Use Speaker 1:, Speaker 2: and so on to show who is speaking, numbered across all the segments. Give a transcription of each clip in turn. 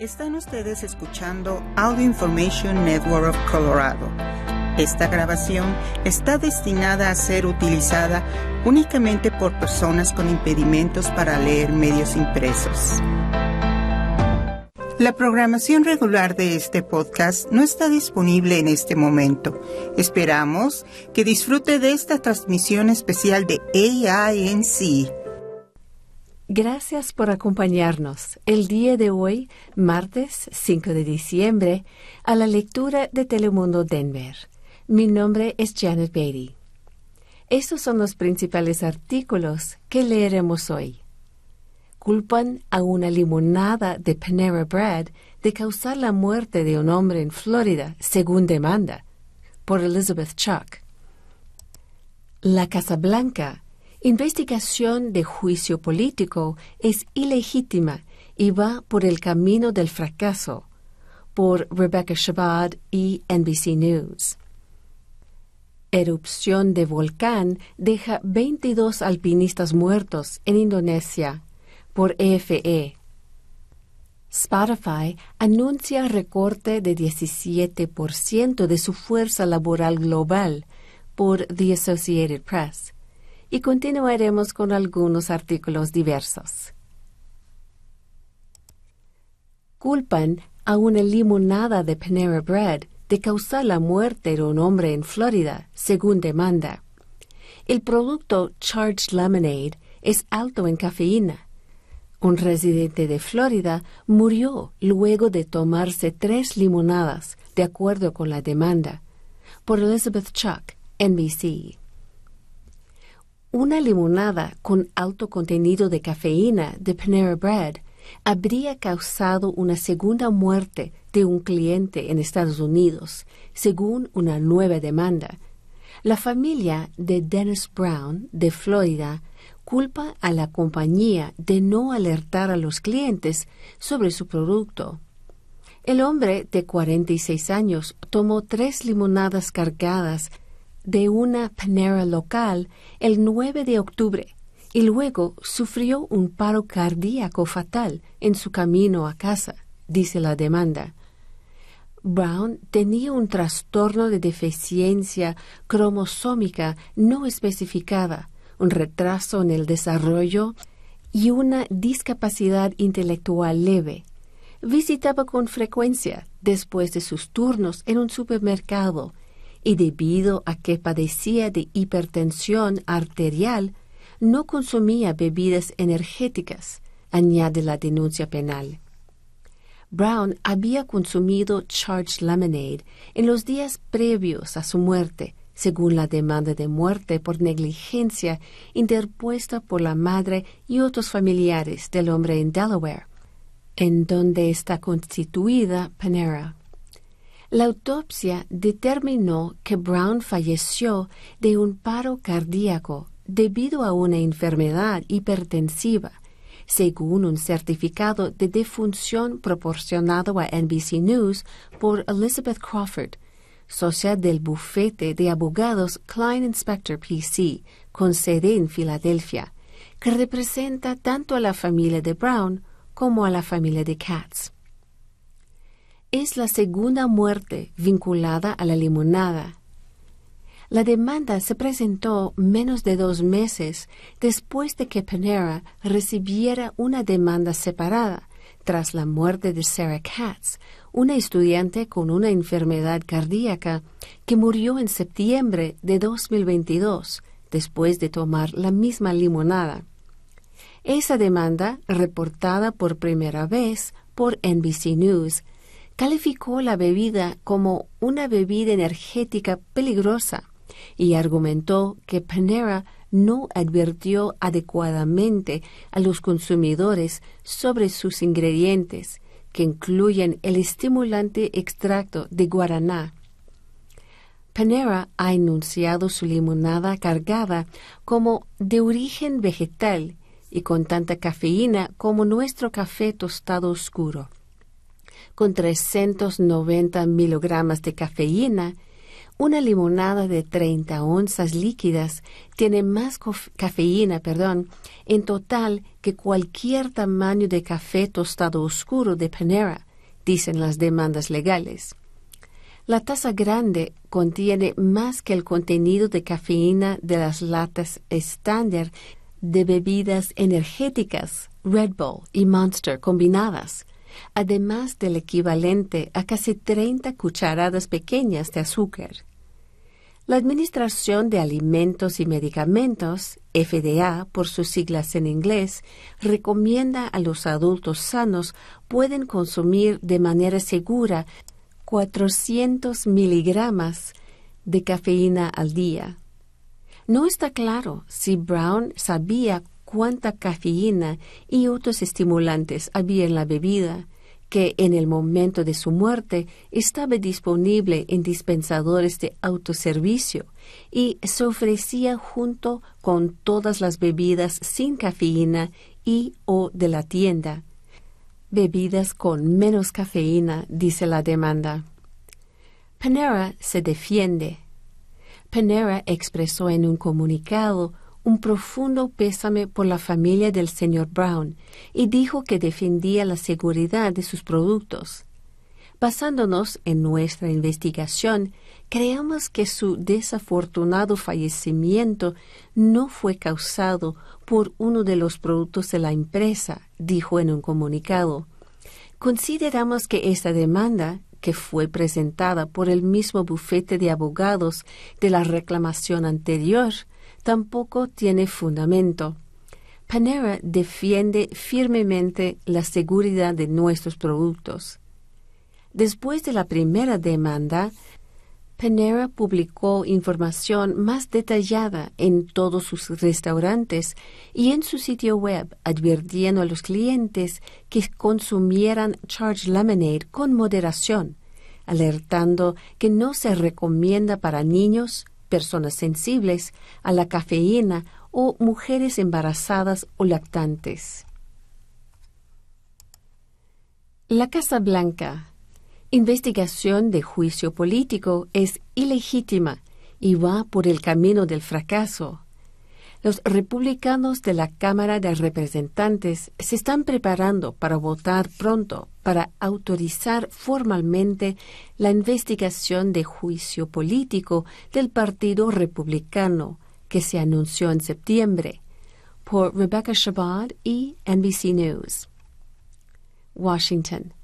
Speaker 1: Están ustedes escuchando Audio Information Network of Colorado. Esta grabación está destinada a ser utilizada únicamente por personas con impedimentos para leer medios impresos. La programación regular de este podcast no está disponible en este momento. Esperamos que disfrute de esta transmisión especial de AINC
Speaker 2: Gracias por acompañarnos el día de hoy, martes 5 de diciembre, a la lectura de Telemundo Denver. Mi nombre es Janet Beatty. Estos son los principales artículos que leeremos hoy. Culpan a una limonada de Panera Bread de causar la muerte de un hombre en Florida, según demanda, por Elizabeth Chuck. La Casa Blanca investigación de juicio político es ilegítima y va por el camino del fracaso, por Rebecca Shabbat y NBC News. Erupción de volcán deja 22 alpinistas muertos en Indonesia, por EFE. E. Spotify anuncia recorte de 17% de su fuerza laboral global, por The Associated Press y continuaremos con algunos artículos diversos. Culpan a una limonada de Panera Bread de causar la muerte de un hombre en Florida, según demanda. El producto Charged Lemonade es alto en cafeína. Un residente de Florida murió luego de tomarse tres limonadas, de acuerdo con la demanda, por Elizabeth Chuck, NBC. Una limonada con alto contenido de cafeína de Panera Bread habría causado una segunda muerte de un cliente en Estados Unidos, según una nueva demanda. La familia de Dennis Brown, de Florida, culpa a la compañía de no alertar a los clientes sobre su producto. El hombre de 46 años tomó tres limonadas cargadas de una panera local el 9 de octubre y luego sufrió un paro cardíaco fatal en su camino a casa, dice la demanda. Brown tenía un trastorno de deficiencia cromosómica no especificada, un retraso en el desarrollo y una discapacidad intelectual leve. Visitaba con frecuencia, después de sus turnos en un supermercado, y debido a que padecía de hipertensión arterial, no consumía bebidas energéticas, añade la denuncia penal. Brown había consumido Charged Lemonade en los días previos a su muerte, según la demanda de muerte por negligencia interpuesta por la madre y otros familiares del hombre en Delaware, en donde está constituida Panera. La autopsia determinó que Brown falleció de un paro cardíaco debido a una enfermedad hipertensiva, según un certificado de defunción proporcionado a NBC News por Elizabeth Crawford, socia del bufete de abogados Klein Inspector PC, con sede en Filadelfia, que representa tanto a la familia de Brown como a la familia de Katz es la segunda muerte vinculada a la limonada. La demanda se presentó menos de dos meses después de que Panera recibiera una demanda separada tras la muerte de Sarah Katz, una estudiante con una enfermedad cardíaca que murió en septiembre de 2022 después de tomar la misma limonada. Esa demanda, reportada por primera vez por NBC News, calificó la bebida como una bebida energética peligrosa y argumentó que Panera no advirtió adecuadamente a los consumidores sobre sus ingredientes, que incluyen el estimulante extracto de guaraná. Panera ha enunciado su limonada cargada como de origen vegetal y con tanta cafeína como nuestro café tostado oscuro con 390 miligramos de cafeína, una limonada de 30 onzas líquidas tiene más cafeína, perdón, en total que cualquier tamaño de café tostado oscuro de Panera, dicen las demandas legales. La taza grande contiene más que el contenido de cafeína de las latas estándar de bebidas energéticas, Red Bull y Monster combinadas, además del equivalente a casi 30 cucharadas pequeñas de azúcar. La Administración de Alimentos y Medicamentos, FDA por sus siglas en inglés, recomienda a los adultos sanos pueden consumir de manera segura 400 miligramos de cafeína al día. No está claro si Brown sabía cuánta cafeína y otros estimulantes había en la bebida, que en el momento de su muerte estaba disponible en dispensadores de autoservicio y se ofrecía junto con todas las bebidas sin cafeína y o de la tienda bebidas con menos cafeína, dice la demanda. Panera se defiende. Panera expresó en un comunicado un profundo pésame por la familia del señor Brown y dijo que defendía la seguridad de sus productos. Basándonos en nuestra investigación, creemos que su desafortunado fallecimiento no fue causado por uno de los productos de la empresa, dijo en un comunicado. Consideramos que esta demanda, que fue presentada por el mismo bufete de abogados de la reclamación anterior, tampoco tiene fundamento. Panera defiende firmemente la seguridad de nuestros productos. Después de la primera demanda, Panera publicó información más detallada en todos sus restaurantes y en su sitio web, advirtiendo a los clientes que consumieran Charge Lemonade con moderación, alertando que no se recomienda para niños, personas sensibles a la cafeína o mujeres embarazadas o lactantes. La Casa Blanca investigación de juicio político es ilegítima y va por el camino del fracaso. Los republicanos de la Cámara de Representantes se están preparando para votar pronto para autorizar formalmente la investigación de juicio político del Partido Republicano que se anunció en septiembre por Rebecca Shabbat y NBC News. Washington.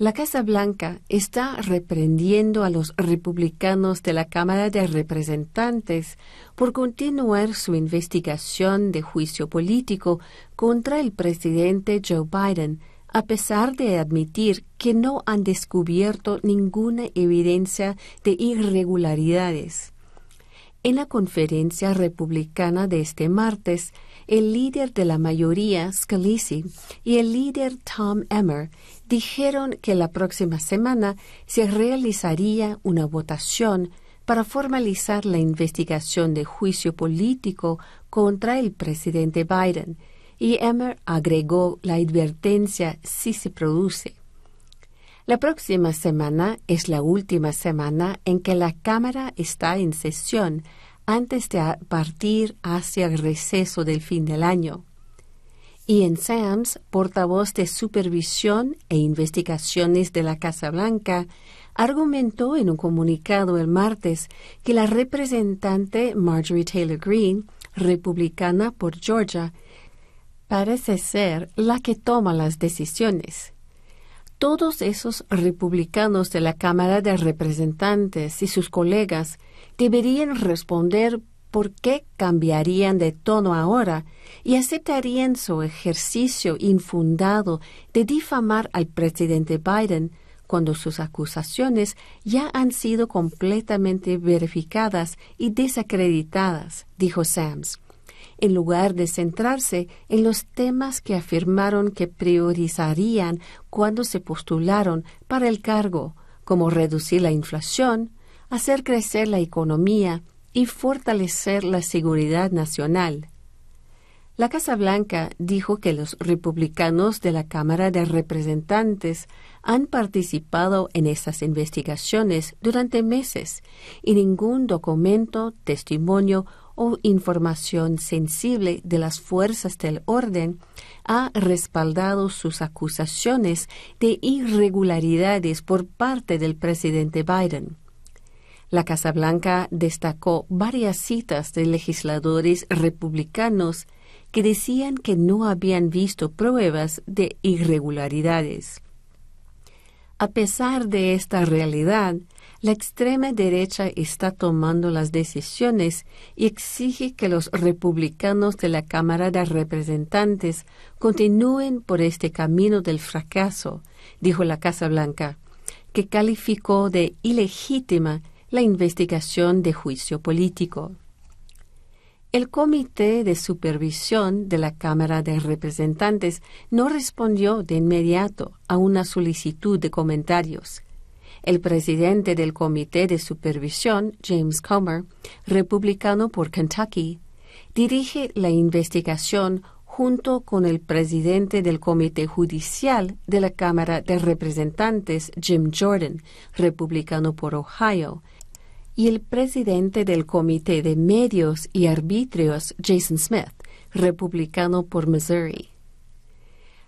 Speaker 2: La Casa Blanca está reprendiendo a los republicanos de la Cámara de Representantes por continuar su investigación de juicio político contra el presidente Joe Biden, a pesar de admitir que no han descubierto ninguna evidencia de irregularidades. En la conferencia republicana de este martes, el líder de la mayoría, Scalise, y el líder Tom Emmer dijeron que la próxima semana se realizaría una votación para formalizar la investigación de juicio político contra el presidente Biden, y Emmer agregó la advertencia si se produce. La próxima semana es la última semana en que la Cámara está en sesión antes de partir hacia el receso del fin del año. Ian Sams, portavoz de Supervisión e Investigaciones de la Casa Blanca, argumentó en un comunicado el martes que la representante Marjorie Taylor Greene, republicana por Georgia, parece ser la que toma las decisiones. Todos esos republicanos de la Cámara de Representantes y sus colegas deberían responder por qué cambiarían de tono ahora y aceptarían su ejercicio infundado de difamar al presidente Biden cuando sus acusaciones ya han sido completamente verificadas y desacreditadas, dijo Sams, en lugar de centrarse en los temas que afirmaron que priorizarían cuando se postularon para el cargo, como reducir la inflación, hacer crecer la economía y fortalecer la seguridad nacional. La Casa Blanca dijo que los republicanos de la Cámara de Representantes han participado en estas investigaciones durante meses y ningún documento, testimonio o información sensible de las fuerzas del orden, ha respaldado sus acusaciones de irregularidades por parte del presidente Biden. La Casa Blanca destacó varias citas de legisladores republicanos que decían que no habían visto pruebas de irregularidades. A pesar de esta realidad, la extrema derecha está tomando las decisiones y exige que los republicanos de la Cámara de Representantes continúen por este camino del fracaso, dijo la Casa Blanca, que calificó de ilegítima la investigación de juicio político. El Comité de Supervisión de la Cámara de Representantes no respondió de inmediato a una solicitud de comentarios. El presidente del Comité de Supervisión, James Comer, republicano por Kentucky, dirige la investigación junto con el presidente del Comité Judicial de la Cámara de Representantes, Jim Jordan, republicano por Ohio, y el presidente del Comité de Medios y Arbitrios, Jason Smith, republicano por Missouri.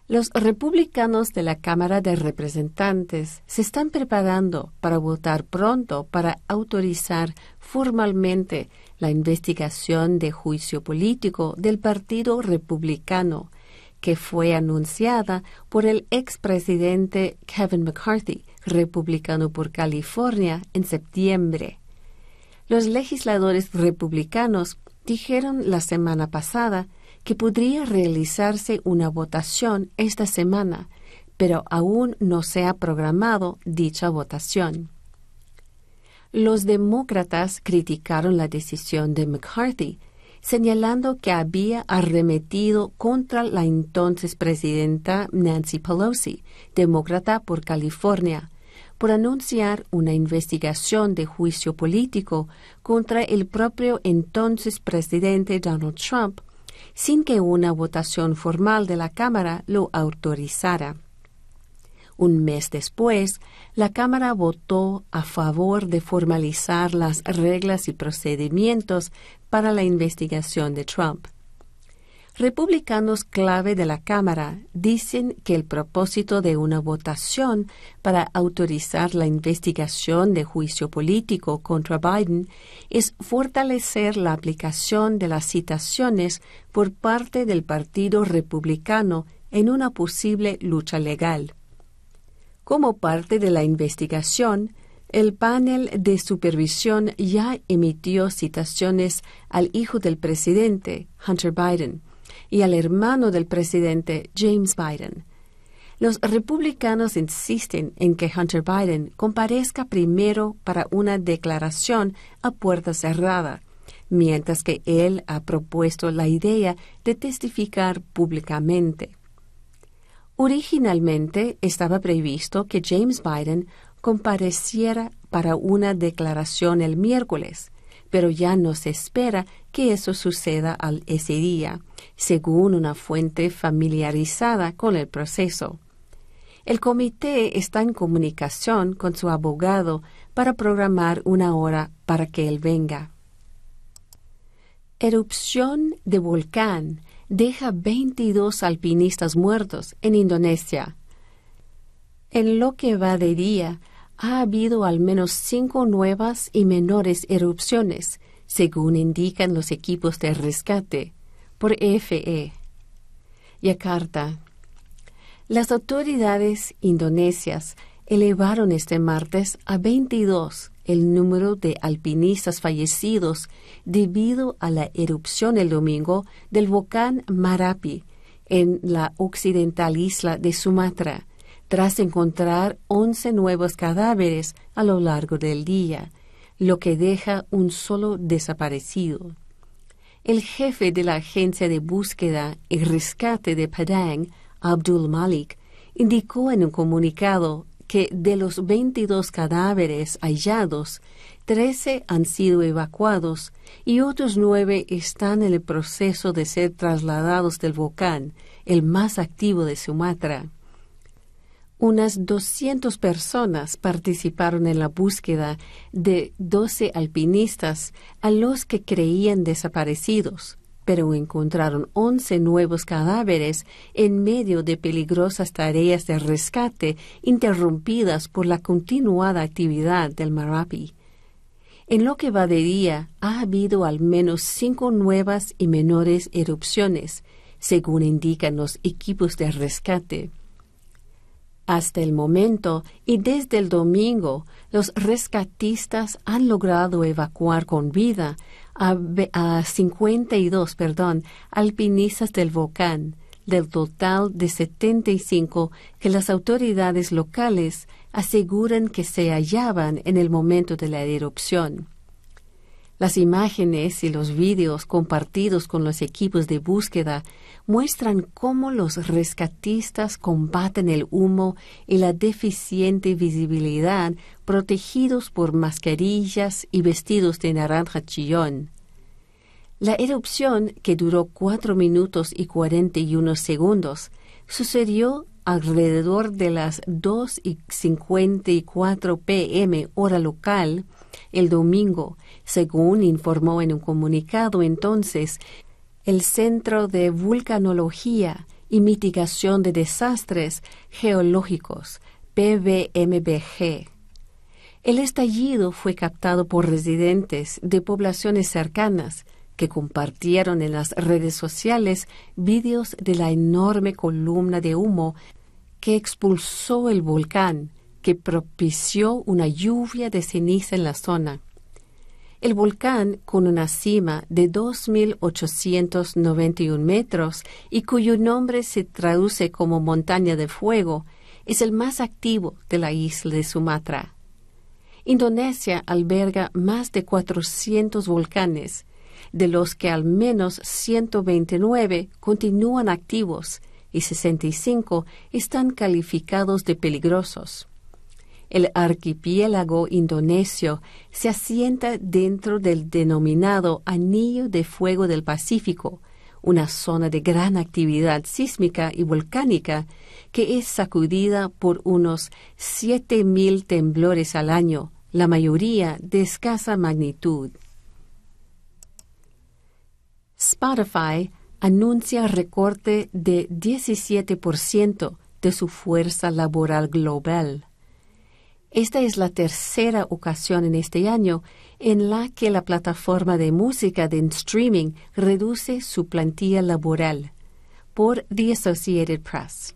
Speaker 2: Los republicanos de la Cámara de Representantes se están preparando para votar pronto para autorizar formalmente la investigación de juicio político del Partido Republicano, que fue anunciada por el expresidente Kevin McCarthy, republicano por California, en septiembre. Los legisladores republicanos dijeron la semana pasada que podría realizarse una votación esta semana, pero aún no se ha programado dicha votación. Los demócratas criticaron la decisión de McCarthy, señalando que había arremetido contra la entonces presidenta Nancy Pelosi, demócrata por California, por anunciar una investigación de juicio político contra el propio entonces presidente Donald Trump, sin que una votación formal de la Cámara lo autorizara. Un mes después, la Cámara votó a favor de formalizar las reglas y procedimientos para la investigación de Trump. Republicanos clave de la Cámara dicen que el propósito de una votación para autorizar la investigación de juicio político contra Biden es fortalecer la aplicación de las citaciones por parte del Partido Republicano en una posible lucha legal. Como parte de la investigación, el panel de supervisión ya emitió citaciones al hijo del presidente, Hunter Biden, y al hermano del presidente James Biden. Los republicanos insisten en que Hunter Biden comparezca primero para una declaración a puerta cerrada, mientras que él ha propuesto la idea de testificar públicamente. Originalmente estaba previsto que James Biden compareciera para una declaración el miércoles, pero ya no se espera que eso suceda al ese día, según una fuente familiarizada con el proceso. El comité está en comunicación con su abogado para programar una hora para que él venga. Erupción de volcán deja 22 alpinistas muertos en Indonesia. En lo que va de día, ha habido al menos cinco nuevas y menores erupciones, según indican los equipos de rescate, por FE. Yakarta. Las autoridades indonesias elevaron este martes a 22 el número de alpinistas fallecidos debido a la erupción el domingo del volcán Marapi en la occidental isla de Sumatra, tras encontrar 11 nuevos cadáveres a lo largo del día, lo que deja un solo desaparecido. El jefe de la agencia de búsqueda y rescate de Padang, Abdul Malik, indicó en un comunicado que de los 22 cadáveres hallados, 13 han sido evacuados y otros nueve están en el proceso de ser trasladados del volcán, el más activo de Sumatra. Unas 200 personas participaron en la búsqueda de 12 alpinistas a los que creían desaparecidos, pero encontraron 11 nuevos cadáveres en medio de peligrosas tareas de rescate interrumpidas por la continuada actividad del Marapi. En lo que va de día, ha habido al menos cinco nuevas y menores erupciones, según indican los equipos de rescate. Hasta el momento y desde el domingo, los rescatistas han logrado evacuar con vida a, a 52 perdón, alpinistas del volcán, del total de 75 que las autoridades locales aseguran que se hallaban en el momento de la erupción. Las imágenes y los vídeos compartidos con los equipos de búsqueda muestran cómo los rescatistas combaten el humo y la deficiente visibilidad protegidos por mascarillas y vestidos de naranja chillón. La erupción, que duró cuatro minutos y cuarenta y uno segundos, sucedió alrededor de las dos y cincuenta y cuatro pm hora local el domingo, según informó en un comunicado entonces el Centro de Vulcanología y Mitigación de Desastres Geológicos, PVMBG. El estallido fue captado por residentes de poblaciones cercanas que compartieron en las redes sociales vídeos de la enorme columna de humo que expulsó el volcán que propició una lluvia de ceniza en la zona. El volcán, con una cima de 2.891 metros y cuyo nombre se traduce como montaña de fuego, es el más activo de la isla de Sumatra. Indonesia alberga más de 400 volcanes, de los que al menos 129 continúan activos y 65 están calificados de peligrosos. El archipiélago indonesio se asienta dentro del denominado Anillo de Fuego del Pacífico, una zona de gran actividad sísmica y volcánica que es sacudida por unos 7.000 temblores al año, la mayoría de escasa magnitud. Spotify anuncia recorte de 17% de su fuerza laboral global. Esta es la tercera ocasión en este año en la que la plataforma de música de streaming reduce su plantilla laboral, por The Associated Press.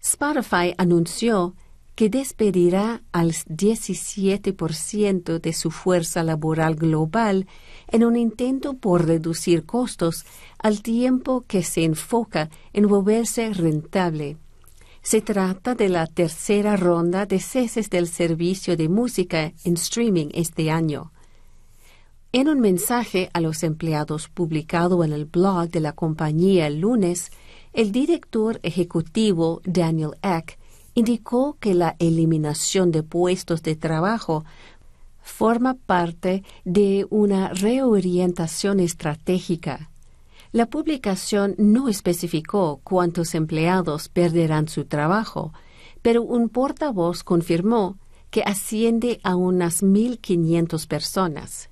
Speaker 2: Spotify anunció que despedirá al 17% de su fuerza laboral global en un intento por reducir costos al tiempo que se enfoca en volverse rentable. Se trata de la tercera ronda de ceses del servicio de música en streaming este año. En un mensaje a los empleados publicado en el blog de la compañía el lunes, el director ejecutivo Daniel Eck indicó que la eliminación de puestos de trabajo forma parte de una reorientación estratégica la publicación no especificó cuántos empleados perderán su trabajo, pero un portavoz confirmó que asciende a unas 1.500 personas.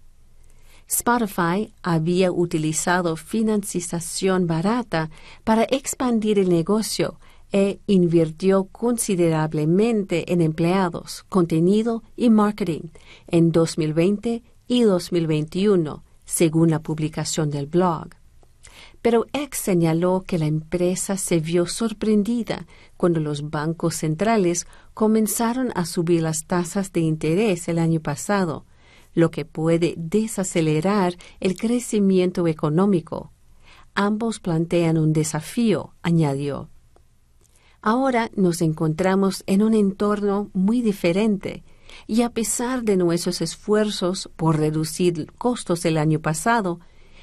Speaker 2: Spotify había utilizado financiación barata para expandir el negocio e invirtió considerablemente en empleados, contenido y marketing en 2020 y 2021, según la publicación del blog. Pero X señaló que la empresa se vio sorprendida cuando los bancos centrales comenzaron a subir las tasas de interés el año pasado, lo que puede desacelerar el crecimiento económico. Ambos plantean un desafío, añadió. Ahora nos encontramos en un entorno muy diferente y a pesar de nuestros esfuerzos por reducir costos el año pasado,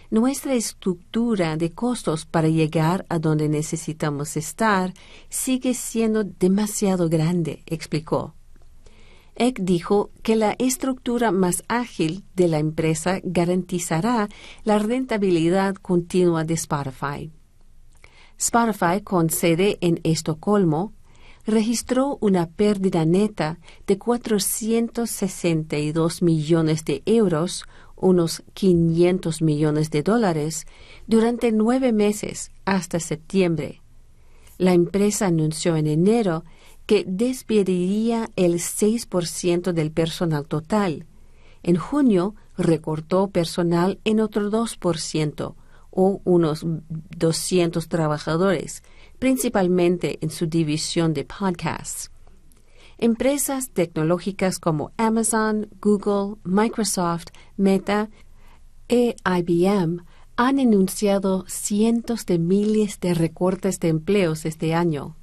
Speaker 2: nuestra estructura de costos para llegar a donde necesitamos estar sigue siendo demasiado grande, explicó. Eck dijo que la estructura más ágil de la empresa garantizará la rentabilidad continua de Spotify. Spotify, con sede en Estocolmo, registró una pérdida neta de 462 millones de euros, unos 500 millones de dólares, durante nueve meses hasta septiembre. La empresa anunció en enero que despediría el 6% del personal total. En junio recortó personal en otro 2%, o unos 200 trabajadores, principalmente en su división de podcasts. Empresas tecnológicas como Amazon, Google, Microsoft, Meta e IBM han enunciado cientos de miles de recortes de empleos este año.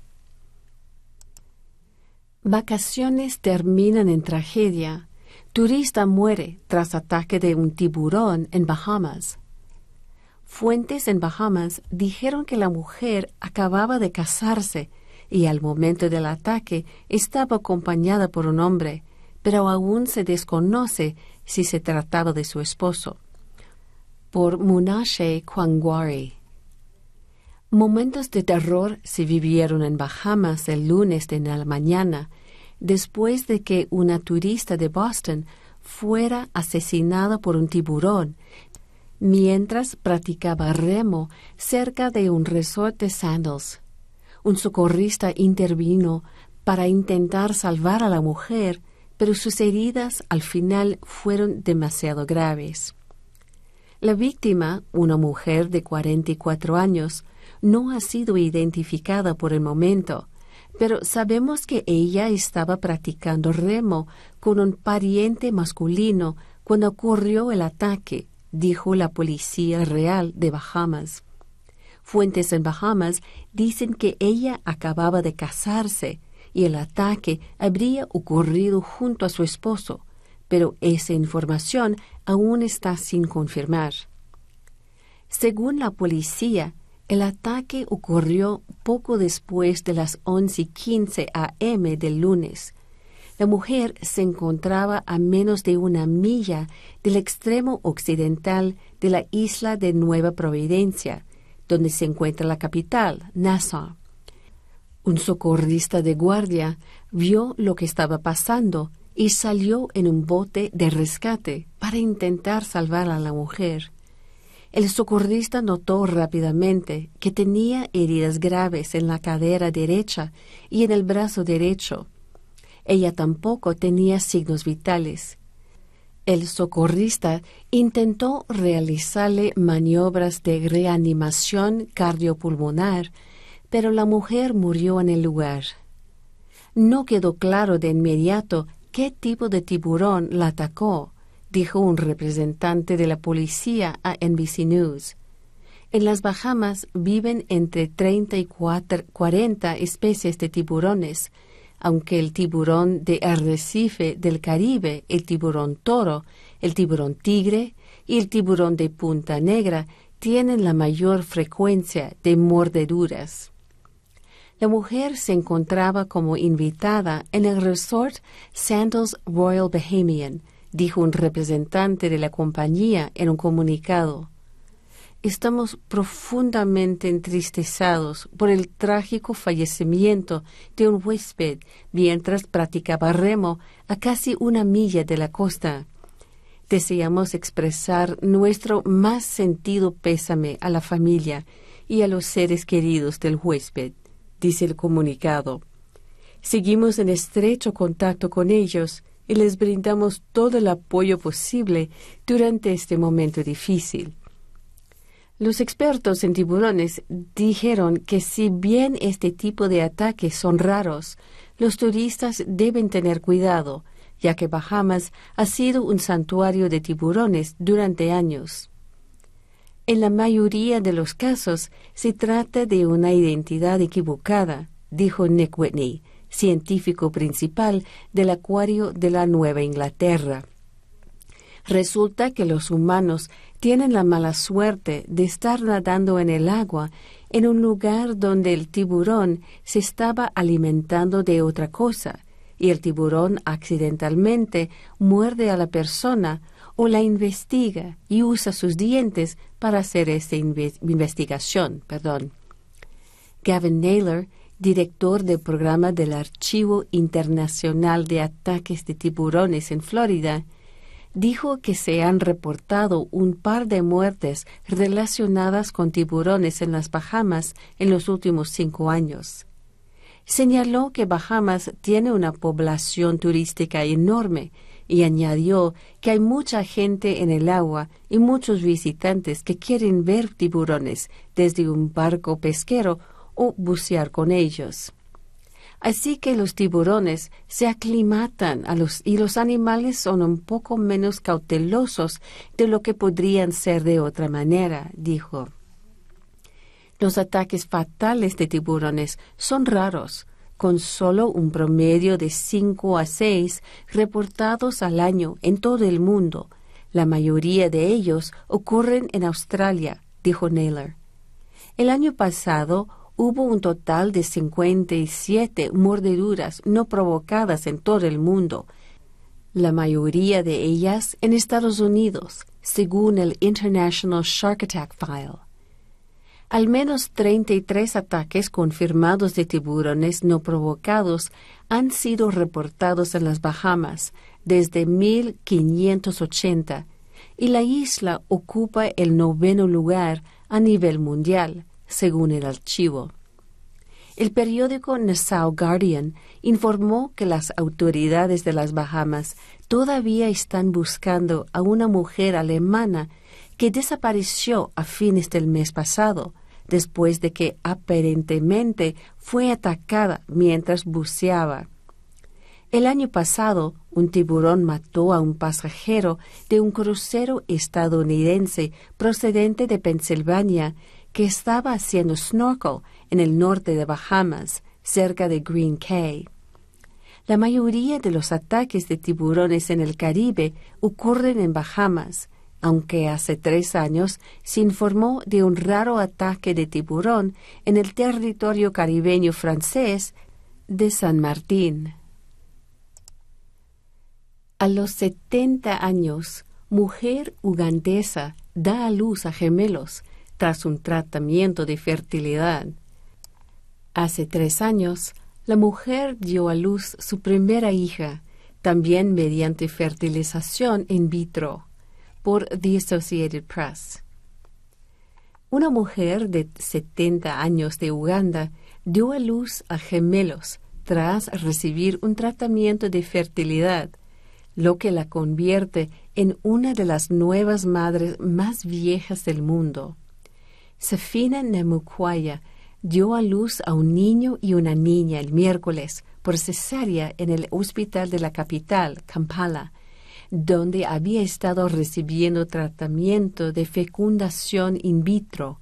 Speaker 2: Vacaciones terminan en tragedia. Turista muere tras ataque de un tiburón en Bahamas. Fuentes en Bahamas dijeron que la mujer acababa de casarse y al momento del ataque estaba acompañada por un hombre, pero aún se desconoce si se trataba de su esposo. Por Munashe Kwangwari. Momentos de terror se vivieron en Bahamas el lunes de la mañana, después de que una turista de Boston fuera asesinada por un tiburón mientras practicaba remo cerca de un resort de Sandals. Un socorrista intervino para intentar salvar a la mujer, pero sus heridas al final fueron demasiado graves. La víctima, una mujer de 44 años, no ha sido identificada por el momento, pero sabemos que ella estaba practicando remo con un pariente masculino cuando ocurrió el ataque dijo la Policía Real de Bahamas. Fuentes en Bahamas dicen que ella acababa de casarse y el ataque habría ocurrido junto a su esposo, pero esa información aún está sin confirmar. Según la policía, el ataque ocurrió poco después de las 11:15 a.m. del lunes, la mujer se encontraba a menos de una milla del extremo occidental de la isla de Nueva Providencia, donde se encuentra la capital, Nassau. Un socorrista de guardia vio lo que estaba pasando y salió en un bote de rescate para intentar salvar a la mujer. El socorrista notó rápidamente que tenía heridas graves en la cadera derecha y en el brazo derecho, ella tampoco tenía signos vitales. El socorrista intentó realizarle maniobras de reanimación cardiopulmonar, pero la mujer murió en el lugar. No quedó claro de inmediato qué tipo de tiburón la atacó, dijo un representante de la policía a NBC News. En las Bahamas viven entre 30 y 40 especies de tiburones, aunque el tiburón de arrecife del Caribe, el tiburón toro, el tiburón tigre y el tiburón de punta negra tienen la mayor frecuencia de mordeduras. La mujer se encontraba como invitada en el resort Sandals Royal Bahamian, dijo un representante de la compañía en un comunicado estamos profundamente entristezados por el trágico fallecimiento de un huésped mientras practicaba remo a casi una milla de la costa. Deseamos expresar nuestro más sentido pésame a la familia y a los seres queridos del huésped, dice el comunicado. Seguimos en estrecho contacto con ellos y les brindamos todo el apoyo posible durante este momento difícil. Los expertos en tiburones dijeron que si bien este tipo de ataques son raros, los turistas deben tener cuidado, ya que Bahamas ha sido un santuario de tiburones durante años. En la mayoría de los casos se trata de una identidad equivocada, dijo Nick Whitney, científico principal del Acuario de la Nueva Inglaterra. Resulta que los humanos tienen la mala suerte de estar nadando en el agua en un lugar donde el tiburón se estaba alimentando de otra cosa y el tiburón accidentalmente muerde a la persona o la investiga y usa sus dientes para hacer esta investigación. Perdón. Gavin Naylor, director del programa del Archivo Internacional de Ataques de Tiburones en Florida, dijo que se han reportado un par de muertes relacionadas con tiburones en las Bahamas en los últimos cinco años. Señaló que Bahamas tiene una población turística enorme y añadió que hay mucha gente en el agua y muchos visitantes que quieren ver tiburones desde un barco pesquero o bucear con ellos. Así que los tiburones se aclimatan a los y los animales son un poco menos cautelosos de lo que podrían ser de otra manera, dijo. Los ataques fatales de tiburones son raros, con solo un promedio de cinco a seis reportados al año en todo el mundo. La mayoría de ellos ocurren en Australia, dijo Naylor. El año pasado hubo un total de 57 mordeduras no provocadas en todo el mundo, la mayoría de ellas en Estados Unidos, según el International Shark Attack File. Al menos 33 ataques confirmados de tiburones no provocados han sido reportados en las Bahamas desde 1580 y la isla ocupa el noveno lugar a nivel mundial según el archivo. El periódico Nassau Guardian informó que las autoridades de las Bahamas todavía están buscando a una mujer alemana que desapareció a fines del mes pasado, después de que aparentemente fue atacada mientras buceaba. El año pasado, un tiburón mató a un pasajero de un crucero estadounidense procedente de Pensilvania que estaba haciendo snorkel en el norte de Bahamas, cerca de Green Cay. La mayoría de los ataques de tiburones en el Caribe ocurren en Bahamas, aunque hace tres años se informó de un raro ataque de tiburón en el territorio caribeño francés de San Martín. A los 70 años, mujer ugandesa da a luz a gemelos tras un tratamiento de fertilidad. Hace tres años, la mujer dio a luz su primera hija, también mediante fertilización in vitro, por The Associated Press. Una mujer de 70 años de Uganda dio a luz a gemelos tras recibir un tratamiento de fertilidad, lo que la convierte en una de las nuevas madres más viejas del mundo. Safina Nemukwaya dio a luz a un niño y una niña el miércoles por cesárea en el hospital de la capital, Kampala, donde había estado recibiendo tratamiento de fecundación in vitro,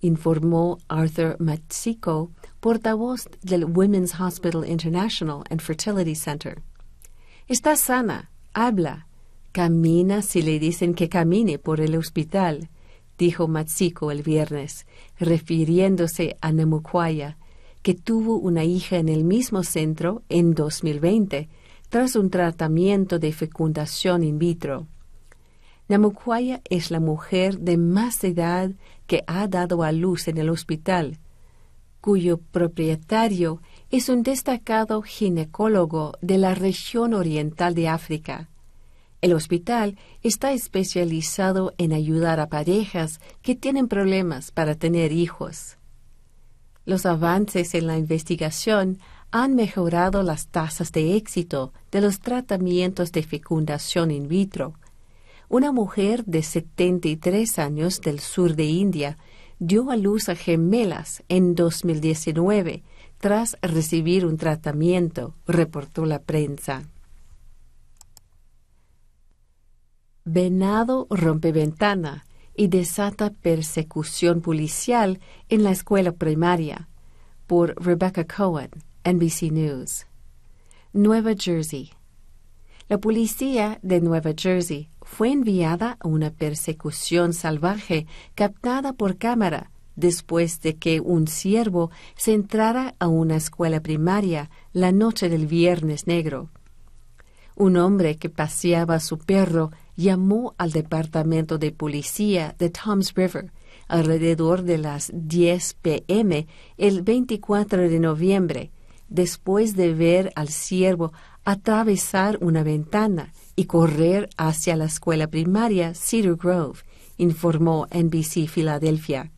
Speaker 2: informó Arthur Matsiko, portavoz del Women's Hospital International and Fertility Center. Está sana, habla, camina si le dicen que camine por el hospital dijo Matsiko el viernes, refiriéndose a Namukwaya, que tuvo una hija en el mismo centro en 2020, tras un tratamiento de fecundación in vitro. Namukwaya es la mujer de más edad que ha dado a luz en el hospital, cuyo propietario es un destacado ginecólogo de la región oriental de África. El hospital está especializado en ayudar a parejas que tienen problemas para tener hijos. Los avances en la investigación han mejorado las tasas de éxito de los tratamientos de fecundación in vitro. Una mujer de 73 años del sur de India dio a luz a gemelas en 2019 tras recibir un tratamiento, reportó la prensa. Venado rompe ventana y desata persecución policial en la escuela primaria. Por Rebecca Cohen, NBC News. Nueva Jersey. La policía de Nueva Jersey fue enviada a una persecución salvaje captada por cámara después de que un siervo se entrara a una escuela primaria la noche del Viernes Negro. Un hombre que paseaba a su perro llamó al departamento de policía de Toms River alrededor de las 10 p.m. el 24 de noviembre, después de ver al ciervo atravesar una ventana y correr hacia la escuela primaria Cedar Grove, informó NBC Filadelfia.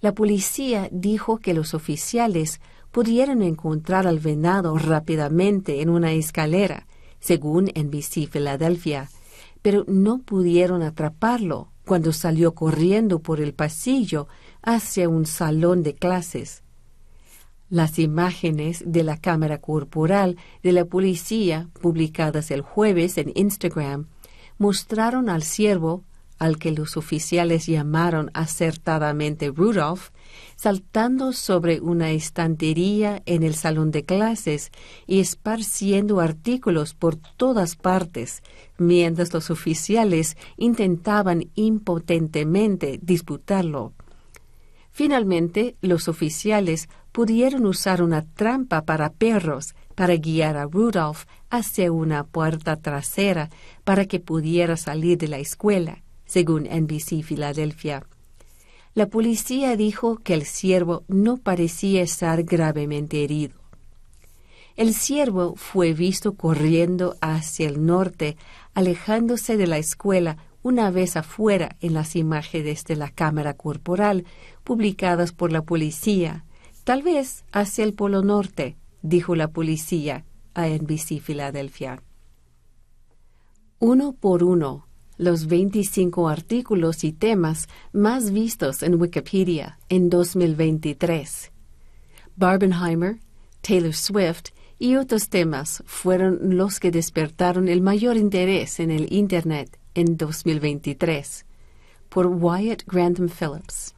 Speaker 2: La policía dijo que los oficiales pudieron encontrar al venado rápidamente en una escalera, según NBC Filadelfia, pero no pudieron atraparlo cuando salió corriendo por el pasillo hacia un salón de clases. Las imágenes de la cámara corporal de la policía publicadas el jueves en Instagram mostraron al ciervo al que los oficiales llamaron acertadamente Rudolph, saltando sobre una estantería en el salón de clases y esparciendo artículos por todas partes, mientras los oficiales intentaban impotentemente disputarlo. Finalmente, los oficiales pudieron usar una trampa para perros para guiar a Rudolph hacia una puerta trasera para que pudiera salir de la escuela según NBC Filadelfia. La policía dijo que el ciervo no parecía estar gravemente herido. El ciervo fue visto corriendo hacia el norte, alejándose de la escuela una vez afuera en las imágenes de la cámara corporal publicadas por la policía, tal vez hacia el Polo Norte, dijo la policía a NBC Filadelfia. Uno por uno, los 25 artículos y temas más vistos en Wikipedia en 2023. Barbenheimer, Taylor Swift y otros temas fueron los que despertaron el mayor interés en el Internet en 2023 por Wyatt Grantham Phillips.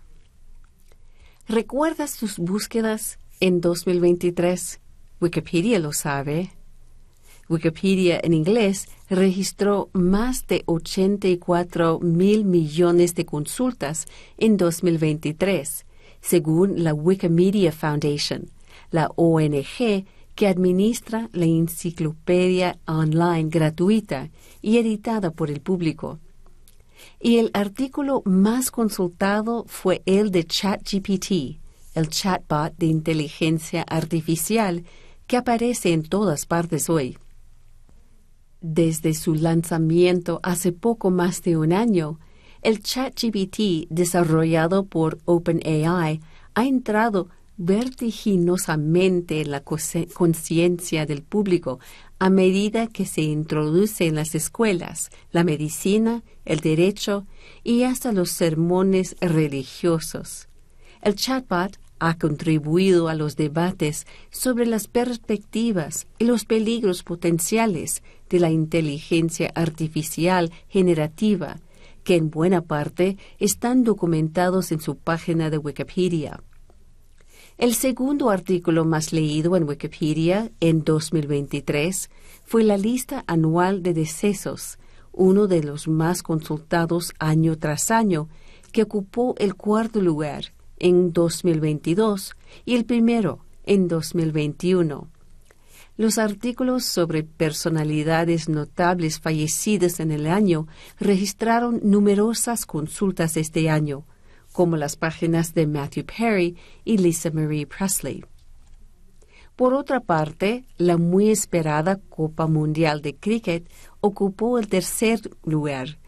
Speaker 2: ¿Recuerdas tus búsquedas en 2023? Wikipedia lo sabe. Wikipedia en inglés registró más de 84 mil millones de consultas en 2023, según la Wikimedia Foundation, la ONG que administra la enciclopedia online gratuita y editada por el público. Y el artículo más consultado fue el de ChatGPT, el chatbot de inteligencia artificial que aparece en todas partes hoy. Desde su lanzamiento hace poco más de un año, el ChatGPT desarrollado por OpenAI ha entrado vertiginosamente en la conciencia del público a medida que se introduce en las escuelas, la medicina, el derecho y hasta los sermones religiosos. El chatbot ha contribuido a los debates sobre las perspectivas y los peligros potenciales de la inteligencia artificial generativa, que en buena parte están documentados en su página de Wikipedia. El segundo artículo más leído en Wikipedia en 2023 fue la lista anual de decesos, uno de los más consultados año tras año, que ocupó el cuarto lugar en 2022 y el primero en 2021. Los artículos sobre personalidades notables fallecidas en el año registraron numerosas consultas este año, como las páginas de Matthew Perry y Lisa Marie Presley. Por otra parte, la muy esperada Copa Mundial de Cricket ocupó el tercer lugar,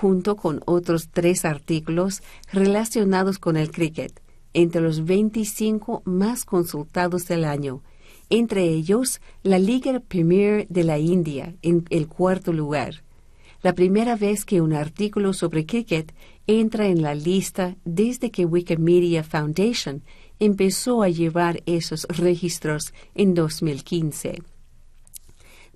Speaker 2: junto con otros tres artículos relacionados con el cricket, entre los 25 más consultados del año, entre ellos la Liga Premier de la India en el cuarto lugar. La primera vez que un artículo sobre cricket entra en la lista desde que Wikimedia Foundation empezó a llevar esos registros en 2015.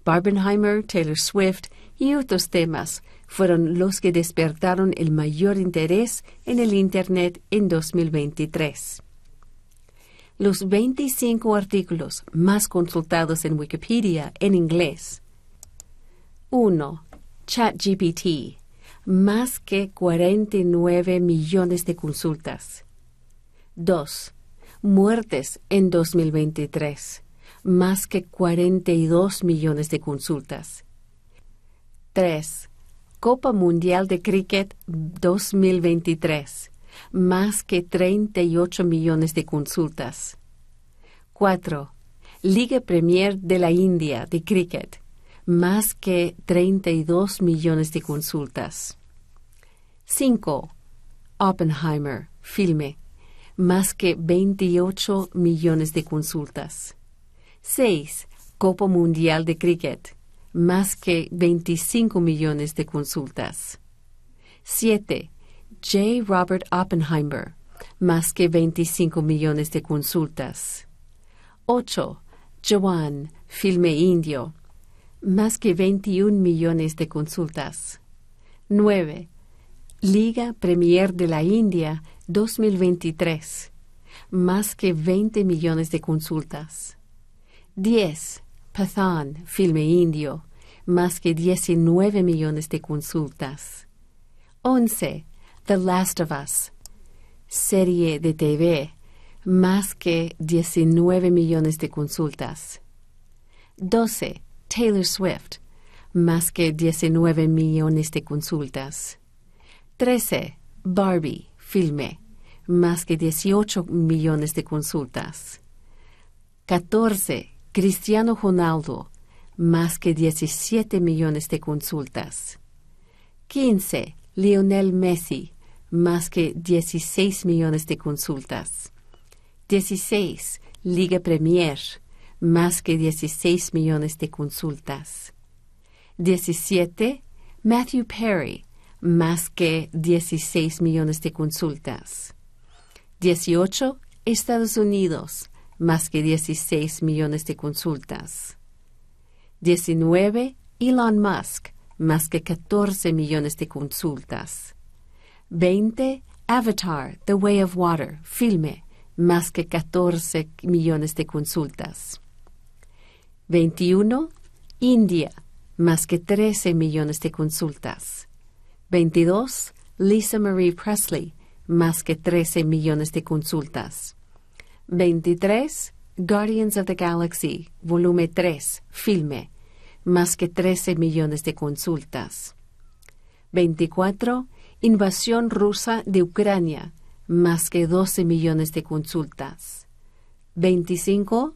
Speaker 2: Barbenheimer, Taylor Swift y otros temas fueron los que despertaron el mayor interés en el Internet en 2023. Los 25 artículos más consultados en Wikipedia en inglés. 1. ChatGPT. Más que 49 millones de consultas. 2. Muertes en 2023. Más que 42 millones de consultas. 3. Copa Mundial de Cricket 2023. más que 38 millones de consultas. 4. Liga Premier de la India de Cricket, más que 32 millones de consultas. 5. Oppenheimer, filme, más que 28 millones de consultas. 6. Copa Mundial de Cricket, más que 25 millones de consultas. 7. J. Robert Oppenheimer, más que 25 millones de consultas. 8. Joan, filme indio, más que 21 millones de consultas. 9. Liga Premier de la India 2023, más que 20 millones de consultas. 10. Pathan, filme indio, más que 19 millones de consultas. 11. The Last of Us, serie de TV, más que 19 millones de consultas. 12. Taylor Swift, más que 19 millones de consultas. 13. Barbie, filme, más que 18 millones de consultas. 14. Cristiano Ronaldo, más que 17 millones de consultas. 15. Lionel Messi, más que 16 millones de consultas. 16. Liga Premier, más que 16 millones de consultas. 17. Matthew Perry, más que 16 millones de consultas. 18. Estados Unidos, más que 16 millones de consultas. 19. Elon Musk, más que 14 millones de consultas. 20. Avatar, The Way of Water, filme, más que 14 millones de consultas. 21. India, más que 13 millones de consultas. 22. Lisa Marie Presley, más que 13 millones de consultas. 23. Guardians of the Galaxy, volumen 3, filme, más que 13 millones de consultas. 24. Invasión rusa de Ucrania, más que 12 millones de consultas. 25.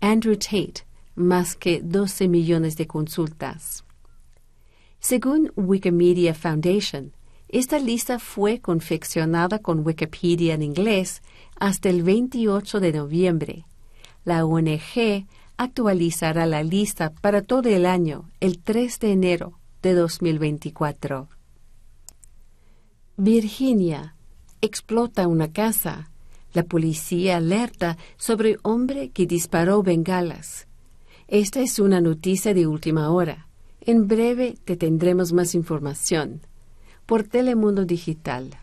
Speaker 2: Andrew Tate, más que 12 millones de consultas. Según Wikimedia Foundation, esta lista fue confeccionada con Wikipedia en inglés hasta el 28 de noviembre. La ONG actualizará la lista para todo el año el 3 de enero de 2024. Virginia explota una casa. La policía alerta sobre hombre que disparó bengalas. Esta es una noticia de última hora. En breve te tendremos más información. Por Telemundo Digital.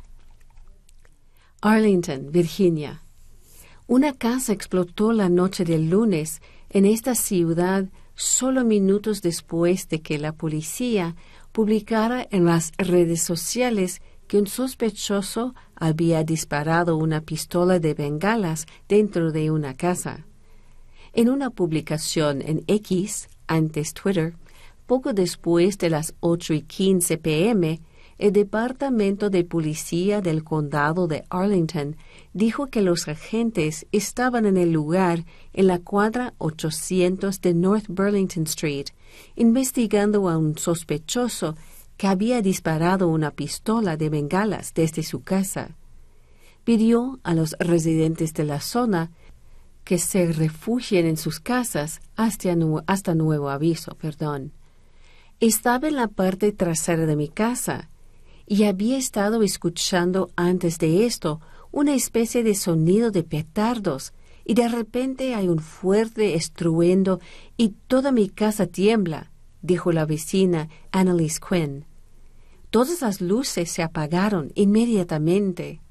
Speaker 2: Arlington, Virginia. Una casa explotó la noche del lunes en esta ciudad solo minutos después de que la policía publicara en las redes sociales que un sospechoso había disparado una pistola de bengalas dentro de una casa. En una publicación en X, antes Twitter, poco después de las 8 y 15 pm, el Departamento de Policía del Condado de Arlington dijo que los agentes estaban en el lugar en la cuadra 800 de North Burlington Street, investigando a un sospechoso que había disparado una pistola de bengalas desde su casa. Pidió a los residentes de la zona que se refugien en sus casas hasta, nuevo aviso. Perdón. Estaba en la parte trasera de mi casa y había estado escuchando antes de esto una especie de sonido de petardos y de repente hay un fuerte estruendo y toda mi casa tiembla, dijo la vecina Annalise Quinn. Todas las luces se apagaron inmediatamente.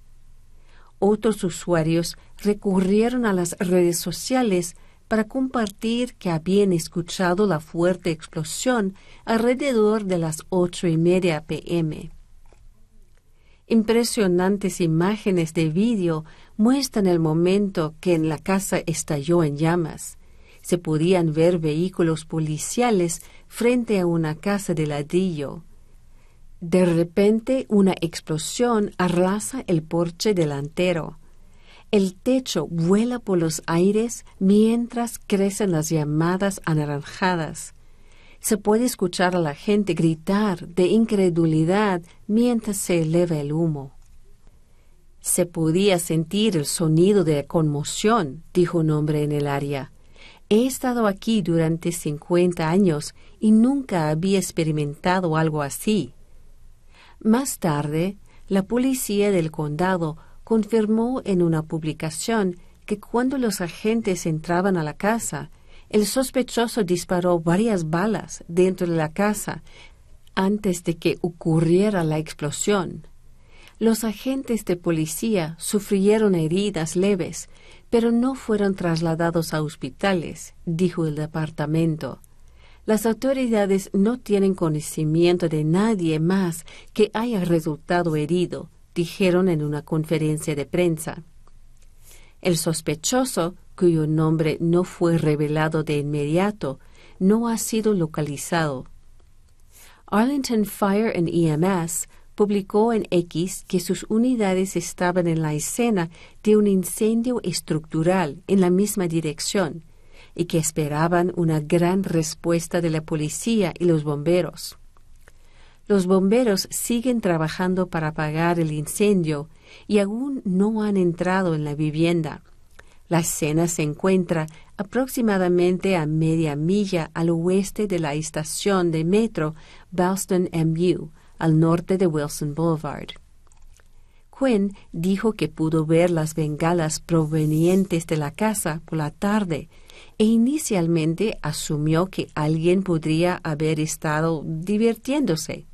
Speaker 2: Otros usuarios recurrieron a las redes sociales para compartir que habían escuchado la fuerte explosión alrededor de las ocho y media pm. Impresionantes imágenes de vídeo muestran el momento que en la casa estalló en llamas. Se podían ver vehículos policiales frente a una casa de ladrillo. De repente una explosión arrasa el porche delantero. El techo vuela por los aires mientras crecen las llamadas anaranjadas. Se puede escuchar a la gente gritar de incredulidad mientras se eleva el humo. Se podía sentir el sonido de conmoción, dijo un hombre en el área. He estado aquí durante cincuenta años y nunca había experimentado algo así. Más tarde, la policía del condado confirmó en una publicación que cuando los agentes entraban a la casa, el sospechoso disparó varias balas dentro de la casa antes de que ocurriera la explosión. Los agentes de policía sufrieron heridas leves, pero no fueron trasladados a hospitales, dijo el departamento. Las autoridades no tienen conocimiento de nadie más que haya resultado herido, dijeron en una conferencia de prensa. El sospechoso, cuyo nombre no fue revelado de inmediato, no ha sido localizado. Arlington Fire and EMS publicó en X que sus unidades estaban en la escena de un incendio estructural en la misma dirección y que esperaban una gran respuesta de la policía y los bomberos. Los bomberos siguen trabajando para apagar el incendio y aún no han entrado en la vivienda. La escena se encuentra aproximadamente a media milla al oeste de la estación de metro Ballston MU, al norte de Wilson Boulevard. Quinn dijo que pudo ver las bengalas provenientes de la casa por la tarde e inicialmente asumió que alguien podría haber estado divirtiéndose.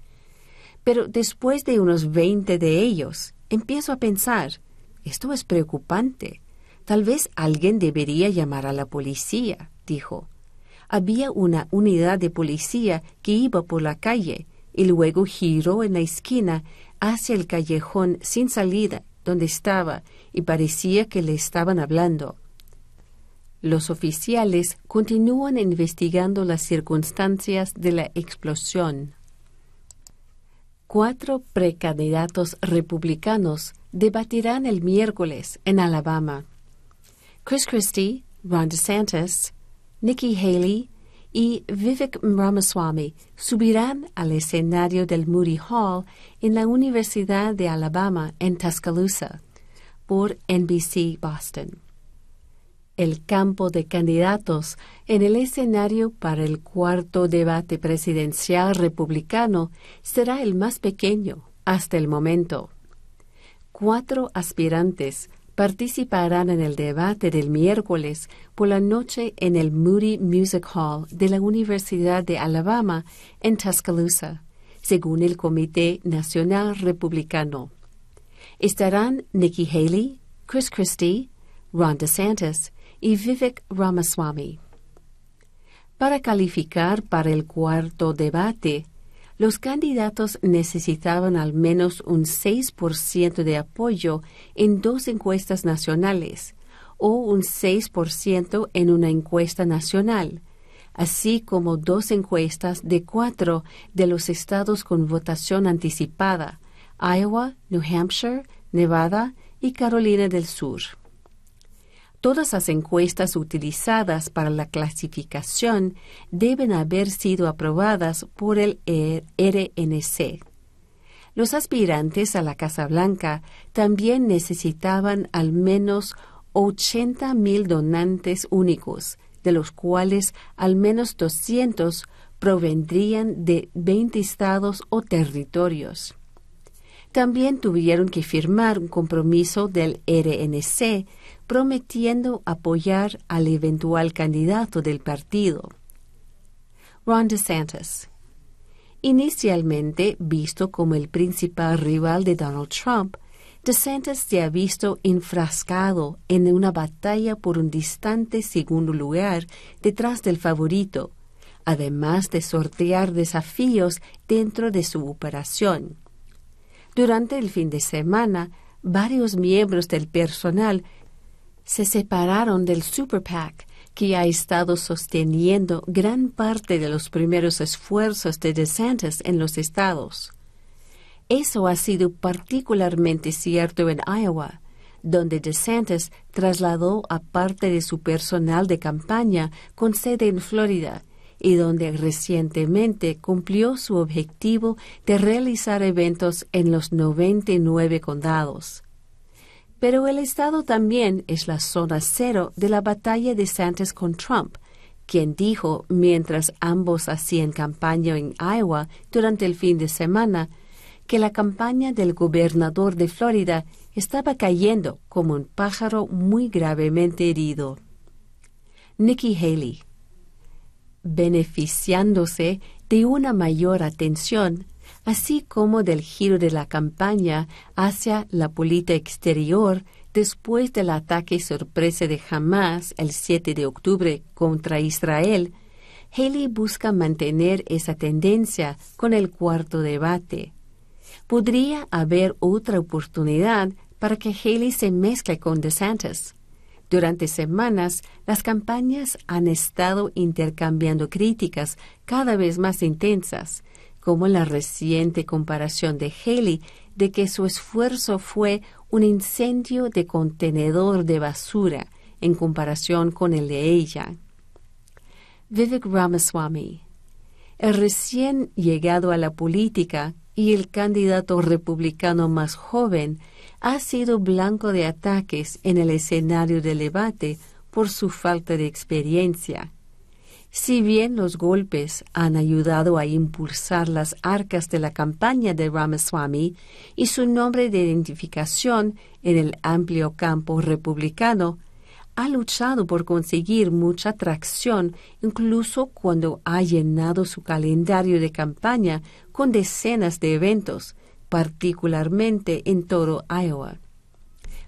Speaker 2: Pero después de unos veinte de ellos, empiezo a pensar, esto es preocupante. Tal vez alguien debería llamar a la policía, dijo. Había una unidad de policía que iba por la calle y luego giró en la esquina hacia el callejón sin salida donde estaba y parecía que le estaban hablando. Los oficiales continúan investigando las circunstancias de la explosión. Cuatro precandidatos republicanos debatirán el miércoles en Alabama. Chris Christie, Ron DeSantis, Nikki Haley y Vivek Ramaswamy subirán al escenario del Moody Hall en la Universidad de Alabama en Tuscaloosa por NBC Boston. El campo de candidatos en el escenario para el cuarto debate presidencial republicano será el más pequeño hasta el momento. Cuatro aspirantes participarán en el debate del miércoles por la noche en el Moody Music Hall de la Universidad de Alabama en Tuscaloosa, según el Comité Nacional Republicano. Estarán Nikki Haley, Chris Christie, Ron DeSantis y Vivek Ramaswamy. Para calificar para el cuarto debate, los candidatos necesitaban al menos un 6% de apoyo en dos encuestas nacionales o un 6% en una encuesta nacional, así como dos encuestas de cuatro de los estados con votación anticipada, Iowa, New Hampshire, Nevada y Carolina del Sur. Todas las encuestas utilizadas para la clasificación deben haber sido aprobadas por el RNC. Los aspirantes a la Casa Blanca también necesitaban al menos 80 mil donantes únicos, de los cuales al menos 200 provendrían de 20 estados o territorios. También tuvieron que firmar un compromiso del RNC prometiendo apoyar al eventual candidato del partido. Ron DeSantis. Inicialmente visto como el principal rival de Donald Trump, DeSantis se ha visto enfrascado en una batalla por un distante segundo lugar detrás del favorito, además de sortear desafíos dentro de su operación. Durante el fin de semana, varios miembros del personal se separaron del Super PAC, que ha estado sosteniendo gran parte de los primeros esfuerzos de DeSantis en los estados. Eso ha sido particularmente cierto en Iowa, donde DeSantis trasladó a parte de su personal de campaña con sede en Florida y donde recientemente cumplió su objetivo de realizar eventos en los 99 condados. Pero el estado también es la zona cero de la batalla de Santos con Trump, quien dijo mientras ambos hacían campaña en Iowa durante el fin de semana que la campaña del gobernador de Florida estaba cayendo como un pájaro muy gravemente herido. Nikki Haley beneficiándose de una mayor atención, así como del giro de la campaña hacia la política exterior después del ataque sorpresa de Hamas el 7 de octubre contra Israel, Haley busca mantener esa tendencia con el cuarto debate. Podría haber otra oportunidad para que Haley se mezcle con DeSantis. Durante semanas, las campañas han estado intercambiando críticas cada vez más intensas, como la reciente comparación de Haley de que su esfuerzo fue un incendio de contenedor de basura en comparación con el de ella. Vivek Ramaswamy, el recién llegado a la política y el candidato republicano más joven, ha sido blanco de ataques en el escenario del debate por su falta de experiencia. Si bien los golpes han ayudado a impulsar las arcas de la campaña de Ramaswamy y su nombre de identificación en el amplio campo republicano, ha luchado por conseguir mucha tracción incluso cuando ha llenado su calendario de campaña con decenas de eventos, particularmente en todo Iowa.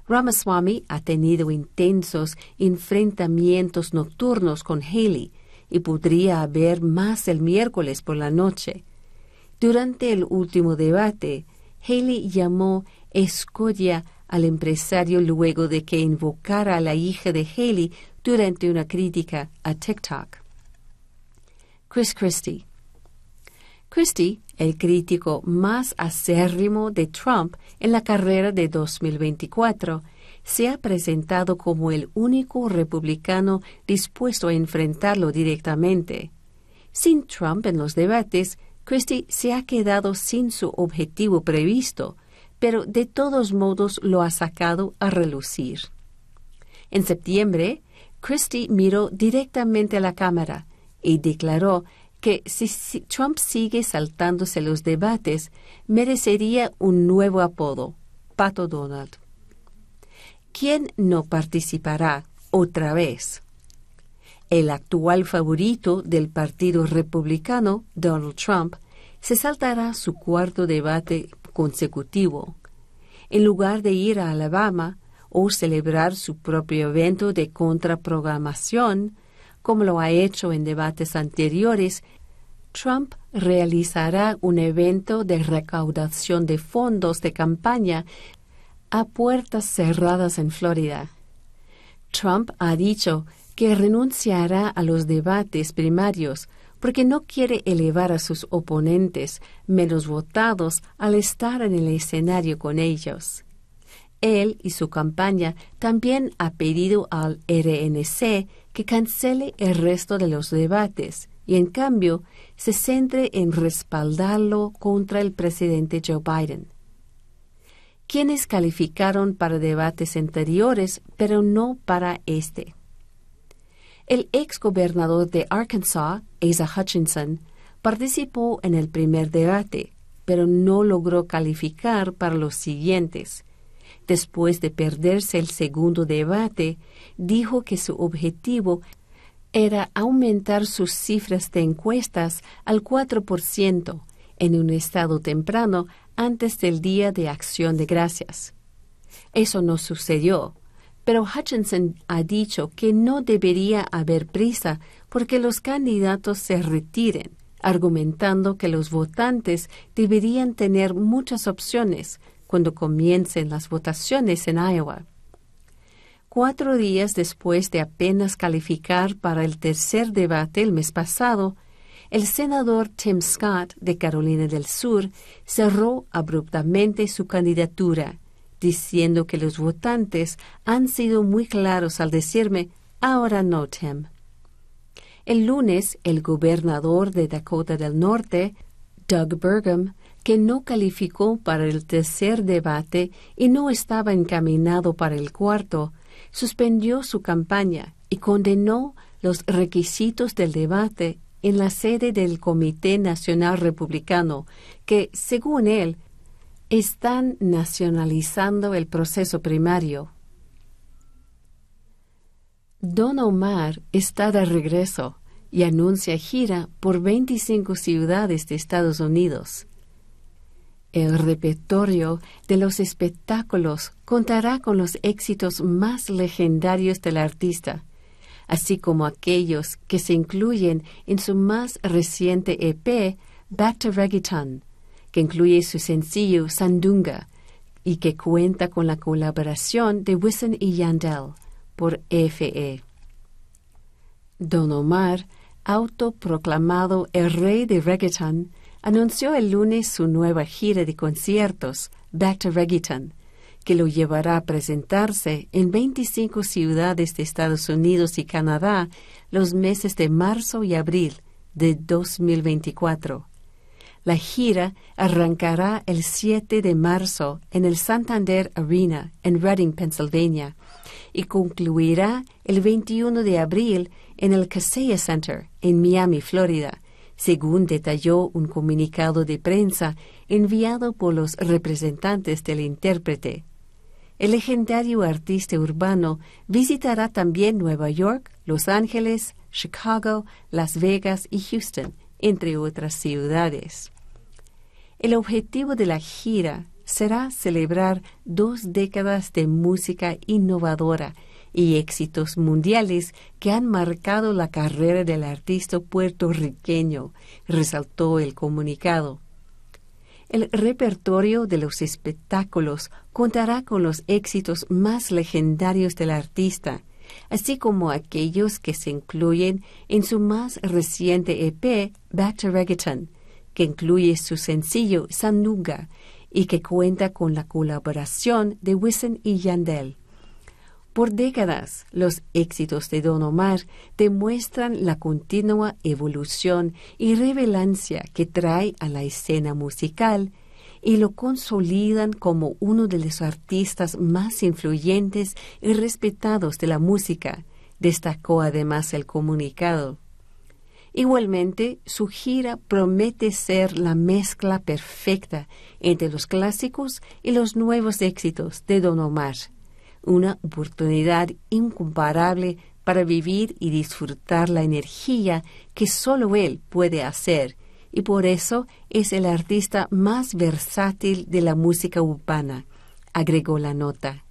Speaker 2: Ramaswamy ha tenido intensos enfrentamientos nocturnos con Haley y podría haber más el miércoles por la noche. Durante el último debate, Haley llamó escoria al empresario luego de que invocara a la hija de Haley durante una crítica a TikTok. Chris Christie. Christie el crítico más acérrimo de Trump en la carrera de 2024, se ha presentado como el único republicano dispuesto a enfrentarlo directamente. Sin Trump en los debates, Christie se ha quedado sin su objetivo previsto, pero de todos modos lo ha sacado a relucir. En septiembre, Christie miró directamente a la cámara y declaró que si, Trump sigue saltándose los debates, merecería un nuevo apodo, Pato Donald. ¿Quién no participará otra vez? El actual favorito del Partido Republicano, Donald Trump, se saltará su cuarto debate consecutivo. En lugar de ir a Alabama o celebrar su propio evento de contraprogramación, como lo ha hecho en debates anteriores, Trump realizará un evento de recaudación de fondos de campaña a puertas cerradas en Florida. Trump ha dicho que renunciará a los debates primarios porque no quiere elevar a sus oponentes menos votados al estar en el escenario con ellos. Él y su campaña también ha pedido al RNC que cancele el resto de los debates y en cambio se centre en respaldarlo contra el presidente Joe Biden. Quienes calificaron para debates anteriores, pero no para este. El ex gobernador de Arkansas, Asa Hutchinson, participó en el primer debate, pero no logró calificar para los siguientes. Después de perderse el segundo debate, dijo que su objetivo era aumentar sus cifras de encuestas al 4% en un estado temprano antes del Día de Acción de Gracias. Eso no sucedió, pero Hutchinson ha dicho que no debería haber prisa porque los candidatos se retiren, argumentando que los votantes deberían tener muchas opciones cuando comiencen las votaciones en Iowa. Cuatro días después de apenas calificar para el tercer debate el mes pasado, el senador Tim Scott de Carolina del Sur cerró abruptamente su candidatura, diciendo que los votantes han sido muy claros al decirme, ahora no, Tim. El lunes, el gobernador de Dakota del Norte, Doug Burgum, que no calificó para el tercer debate y no estaba encaminado para el cuarto, suspendió su campaña y condenó los requisitos del debate en la sede del Comité Nacional Republicano, que, según él, están nacionalizando el proceso primario. Don Omar está de regreso y anuncia gira por 25 ciudades de Estados Unidos. El repertorio de los espectáculos contará con los éxitos más legendarios del artista, así como aquellos que se incluyen en su más reciente EP, Back to Reggaeton, que incluye su sencillo Sandunga y que cuenta con la colaboración de Wisin y Yandel por FE. Don Omar, autoproclamado el rey de reggaeton, anunció el lunes su nueva gira de conciertos, Back to Reggaeton, que lo llevará a presentarse en 25 ciudades de Estados Unidos y Canadá los meses de marzo y abril de 2024. La gira arrancará el 7 de marzo en el Santander Arena en Reading, Pennsylvania, y concluirá el 21 de abril en el Kaseya Center en Miami, Florida, según detalló un comunicado de prensa enviado por los representantes del intérprete. El legendario artista urbano visitará también Nueva York, Los Ángeles, Chicago, Las Vegas y Houston, entre otras ciudades. El objetivo de la gira será celebrar dos décadas de música innovadora y éxitos mundiales que han marcado la carrera del artista puertorriqueño, resaltó el comunicado. El repertorio de los espectáculos contará con los éxitos más legendarios del artista, así como aquellos que se incluyen en su más reciente EP, Back to Reggaeton, que incluye su sencillo Sandunga y que cuenta con la colaboración de Wisin y Yandel. Por décadas, los éxitos de Don Omar demuestran la continua evolución y revelancia que trae a la escena musical y lo consolidan como uno de los artistas más influyentes y respetados de la música, destacó además el comunicado. Igualmente, su gira promete ser la mezcla perfecta entre los clásicos y los nuevos éxitos de Don Omar una oportunidad incomparable para vivir y disfrutar la energía que solo él puede hacer, y por eso es el artista más versátil de la música urbana, agregó la nota.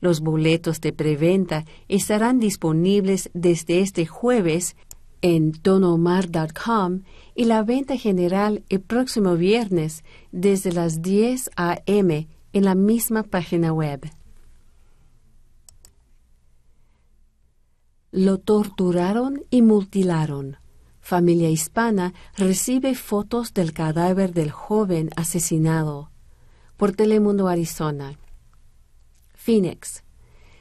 Speaker 2: Los boletos de preventa estarán disponibles desde este jueves en tonomar.com y la venta general el próximo viernes desde las 10 a.m. en la misma página web. Lo torturaron y mutilaron. Familia hispana recibe fotos del cadáver del joven asesinado. Por Telemundo, Arizona. Phoenix.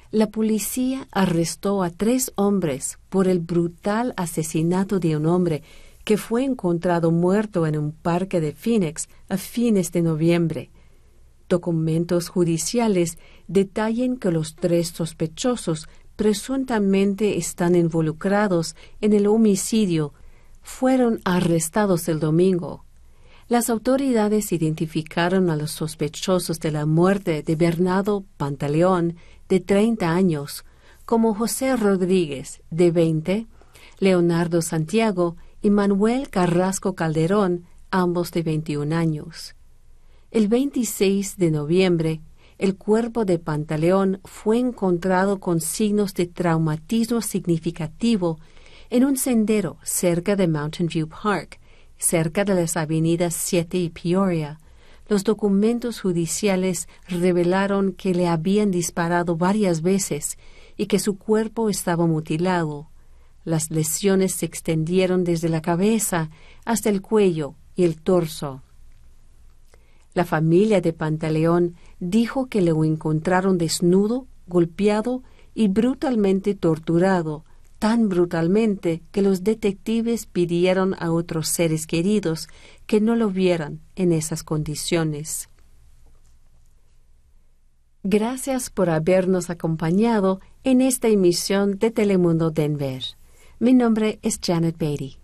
Speaker 2: La policía arrestó a tres hombres por el brutal asesinato de un hombre que fue encontrado muerto en un parque de Phoenix a fines de noviembre. Documentos judiciales detallan que los tres sospechosos presuntamente están involucrados en el homicidio fueron arrestados el domingo. Las autoridades identificaron a los sospechosos de la muerte de Bernardo Pantaleón, de 30 años, como José Rodríguez, de 20, Leonardo Santiago y Manuel Carrasco Calderón, ambos de 21 años. El 26 de noviembre, el cuerpo de Pantaleón fue encontrado con signos de traumatismo significativo en un sendero cerca de Mountain View Park, cerca de las avenidas 7 y Peoria. Los documentos judiciales revelaron que le habían disparado varias veces y que su cuerpo estaba mutilado. Las lesiones se extendieron desde la cabeza hasta el cuello y el torso. La familia de Pantaleón dijo que lo encontraron desnudo, golpeado y brutalmente torturado, tan brutalmente que los detectives pidieron a otros seres queridos que no lo vieran en esas condiciones. Gracias por habernos acompañado en esta emisión de Telemundo Denver. Mi nombre es Janet Beatty.